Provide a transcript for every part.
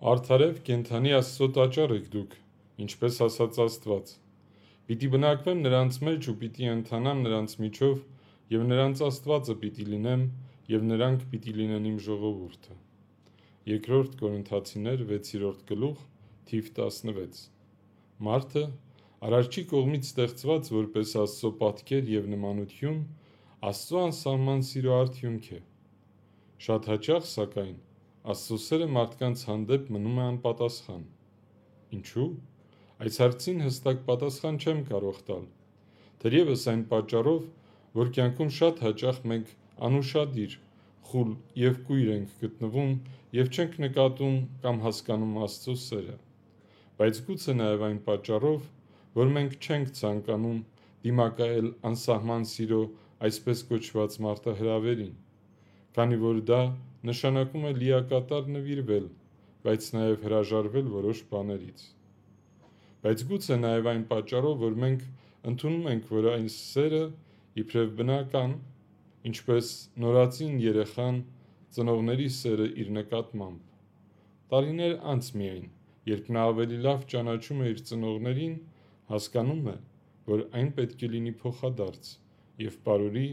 Արդարև կենթանի Աստծո տաճար եք դուք, ինչպես ասաց Աստված։ Պիտի բնակվեմ նրանց մեջ ու պիտի ընթանամ նրանց միջով, եւ նրանց Աստվածը պիտի լինեմ, եւ նրանք պիտի լինեն իմ ժողովուրդը։ Երկրորդ Կորինթացիներ 6-րդ գլուխ, թիվ 16։ Մարդը Արարչի կողմից ստեղծված որպես Աստծո պատկեր եւ նմանություն, Աստծո անսահման սիրո արդյունք է։ Շատ հաճախ, սակայն, Աստծո սերը մարդկանց հանդեպ մնում է անպատասխան։ Ինչու՞։ Այս հարցին հստակ պատասխան չեմ կարող տալ։ Թերևս այն պատճառով, որ կյանքում շատ հաճախ մենք անուշադիր, խուլ եւ կույր ենք գտնվում եւ չենք նկատում կամ հասկանում Աստծո սերը։ Բայց գուցե նաեւ այն պատճառով, որ մենք չենք ցանկանում դիմակայել անսահման սիրո այսպես կոչված մարտահրավերին, քանի որ դա նշանակում է լիակատար նվիրվել, բայց նաև հրաժարվել որոշ բաներից։ Բայց գուցե նաև այն պատճառով, որ մենք ընդունում ենք, որ այն սերը իբրև բնական, ինչպես նորածին երեխան ծնողների սերը իր նկատմամբ։ Տարիներ անց միայն, երբ նա ավելի լավ ճանաչում է իր ծնողներին, հասկանում է, որ այն պետք է լինի փոխադարձ եւ բարուրի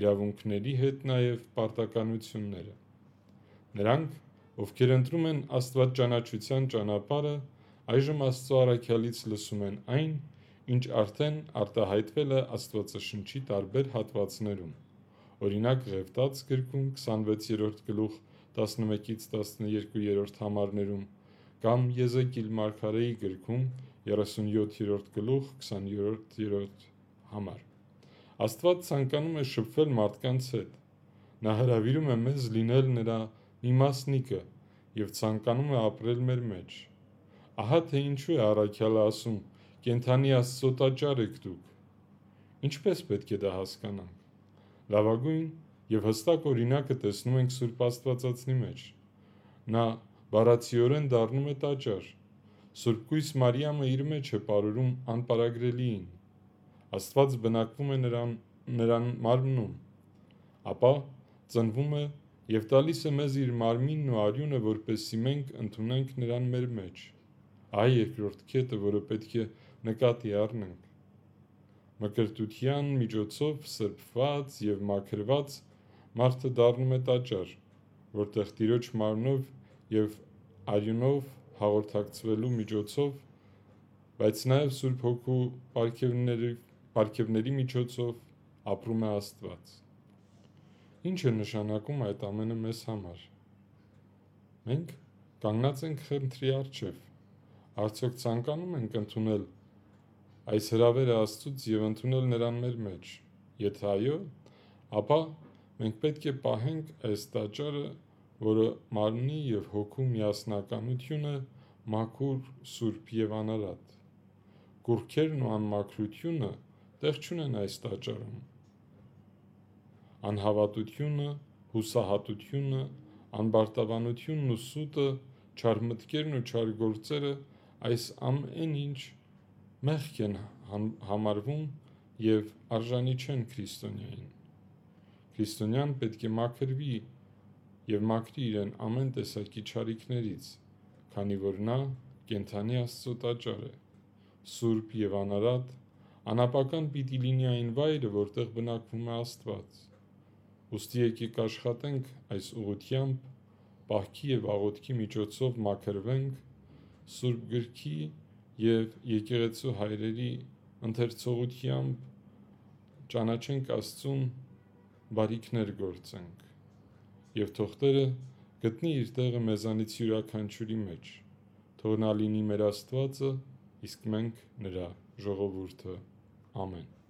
իրավունքների հետ նաև պարտականությունները։ Նրանք, ովքեր ընտրում են Աստվածճանաչության ճանապարհը, այժմ Աստծո առաքյալից լսում են այն, ինչ արդեն արտահայտվել է Աստվածաշնչի տարբեր հատվածներում։ Օրինակ Ղևտաց գրքում 26-րդ գլուխ 11-ից 12-րդ համարներում կամ Եզեկիել Մարգարեի գրքում 37-րդ գլուխ 20-րդ համար։ Աստված ցանկանում է շփվել մարդկանց հետ։ Նա հրավիրում է մեզ լինել նրա մի մասնիկը եւ ցանկանում է ապրել մեր մեջ։ Ահա թե ինչու է առաքյալը ասում. «Կենթանի Աստծո տաճար եք դուք»։ Ինչպես պետք է դա հասկանանք։ Լավագույն եւ հստակ օրինակը տեսնում ենք Սուրբ Աստվածածնի մեջ։ Նա բառացիորեն դառնում է տաճար։ Սուրբ Կույս Մարիամը իր մեջ է ապարուրում անպարագրելիին։ Աստված բնակվում է նրան նրան մարմնում, ապա ծնվում է եւ տալիս է մեզ իր մարմինն ու արյունը, որպեսզի մենք ընդունենք նրան մեր մեջ։ Այ երկրորդ կետը, որը պետք է նկատի առնենք։ Մկրտության միջոցով սրբված եւ մաքրված մարդը դառնում է տաճար, որտեղ Տիրոջ մարմնով եւ արյունով հաղորդակցվելու միջոցով, բայց նաեւ Սուրբ Հոգու ապարքևների ապարքևների միջոցով ապրում է Աստված։ Ինչ է նշանակում այդ ամենը մեզ համար։ Մենք կանգնած ենք խնդրի առջև։ Արդյոք ցանկանում ենք ընդունել այս հրավերը Աստծուց եւ ընդունել նրան մեր մեջ։ Եթե այո, ապա մենք պետք է պահենք այս տաճարը, որը մարմնի եւ հոգու միասնականությունը մաքուր, սուրբ եւ անարատ։ Կուրքերն ու անմաքրությունը տեղ չունեն այս տաճարում անհավատությունը, հուսահատությունը, անբարտավանությունն ու սուտը, չար մտքերն ու չար գործերը այս ամեն ինչ մեղք են համարվում եւ արժանի չեն քրիստոնյային։ Քրիստոնյան պետք է մաքրվի եւ մաքրի իրեն ամեն տեսակի չարիքներից, քանի որ նա կենթանի Աստծո տաճար է, սուրբ եւ անարատ, անապական պիտի լինի այն վայրը, որտեղ բնակվում է Աստված։ Ուստի եկեք աշխատենք այս ուղությամբ, պահքի եւ աղոթքի միջոցով մաքրվենք Սուրբ գրքի եւ եկեղեցու հայրերի ընթերցողությամբ ճանաչենք Աստծուն, բարիքներ գործենք։ Եվ թողտերը գտնի իր տեղը մեզանից յուրաքանչյուրի մեջ։ Թող նա լինի մեր Աստվածը, իսկ մենք նրա ժողովուրդը։ Ամեն։